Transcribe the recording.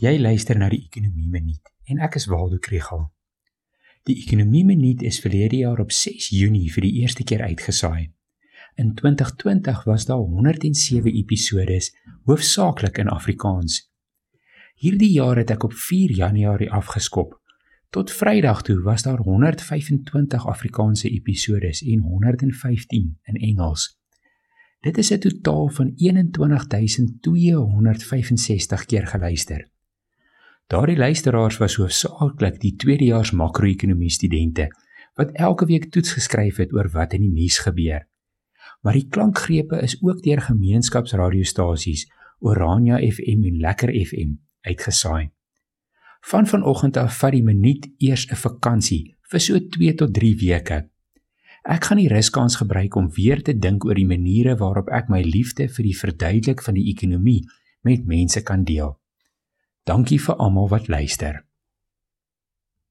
Jy luister na die Ekonomie Minuut en ek is Waldo Krugel. Die Ekonomie Minuut is verlede jaar op 6 Junie vir die eerste keer uitgesaai. In 2020 was daar 107 episodes, hoofsaaklik in Afrikaans. Hierdie jaar het ek op 4 Januarie afgeskop. Tot Vrydag toe was daar 125 Afrikaanse episodes en 115 in Engels. Dit is 'n totaal van 21265 keer geluister. Daardie luisteraars was hoofsaaklik die tweedejaars makro-ekonomie studente wat elke week toets geskryf het oor wat in die nuus gebeur. Maar die klankgrepe is ook deur gemeenskapsradiostasies Orania FM en Lekker FM uitgesaai. Van vanoggend af vat die minuut eers 'n vakansie vir so 2 tot 3 weke. Ek gaan die ruskans gebruik om weer te dink oor die maniere waarop ek my liefde vir die verduidelik van die ekonomie met mense kan deel. Dankie vir almal wat luister.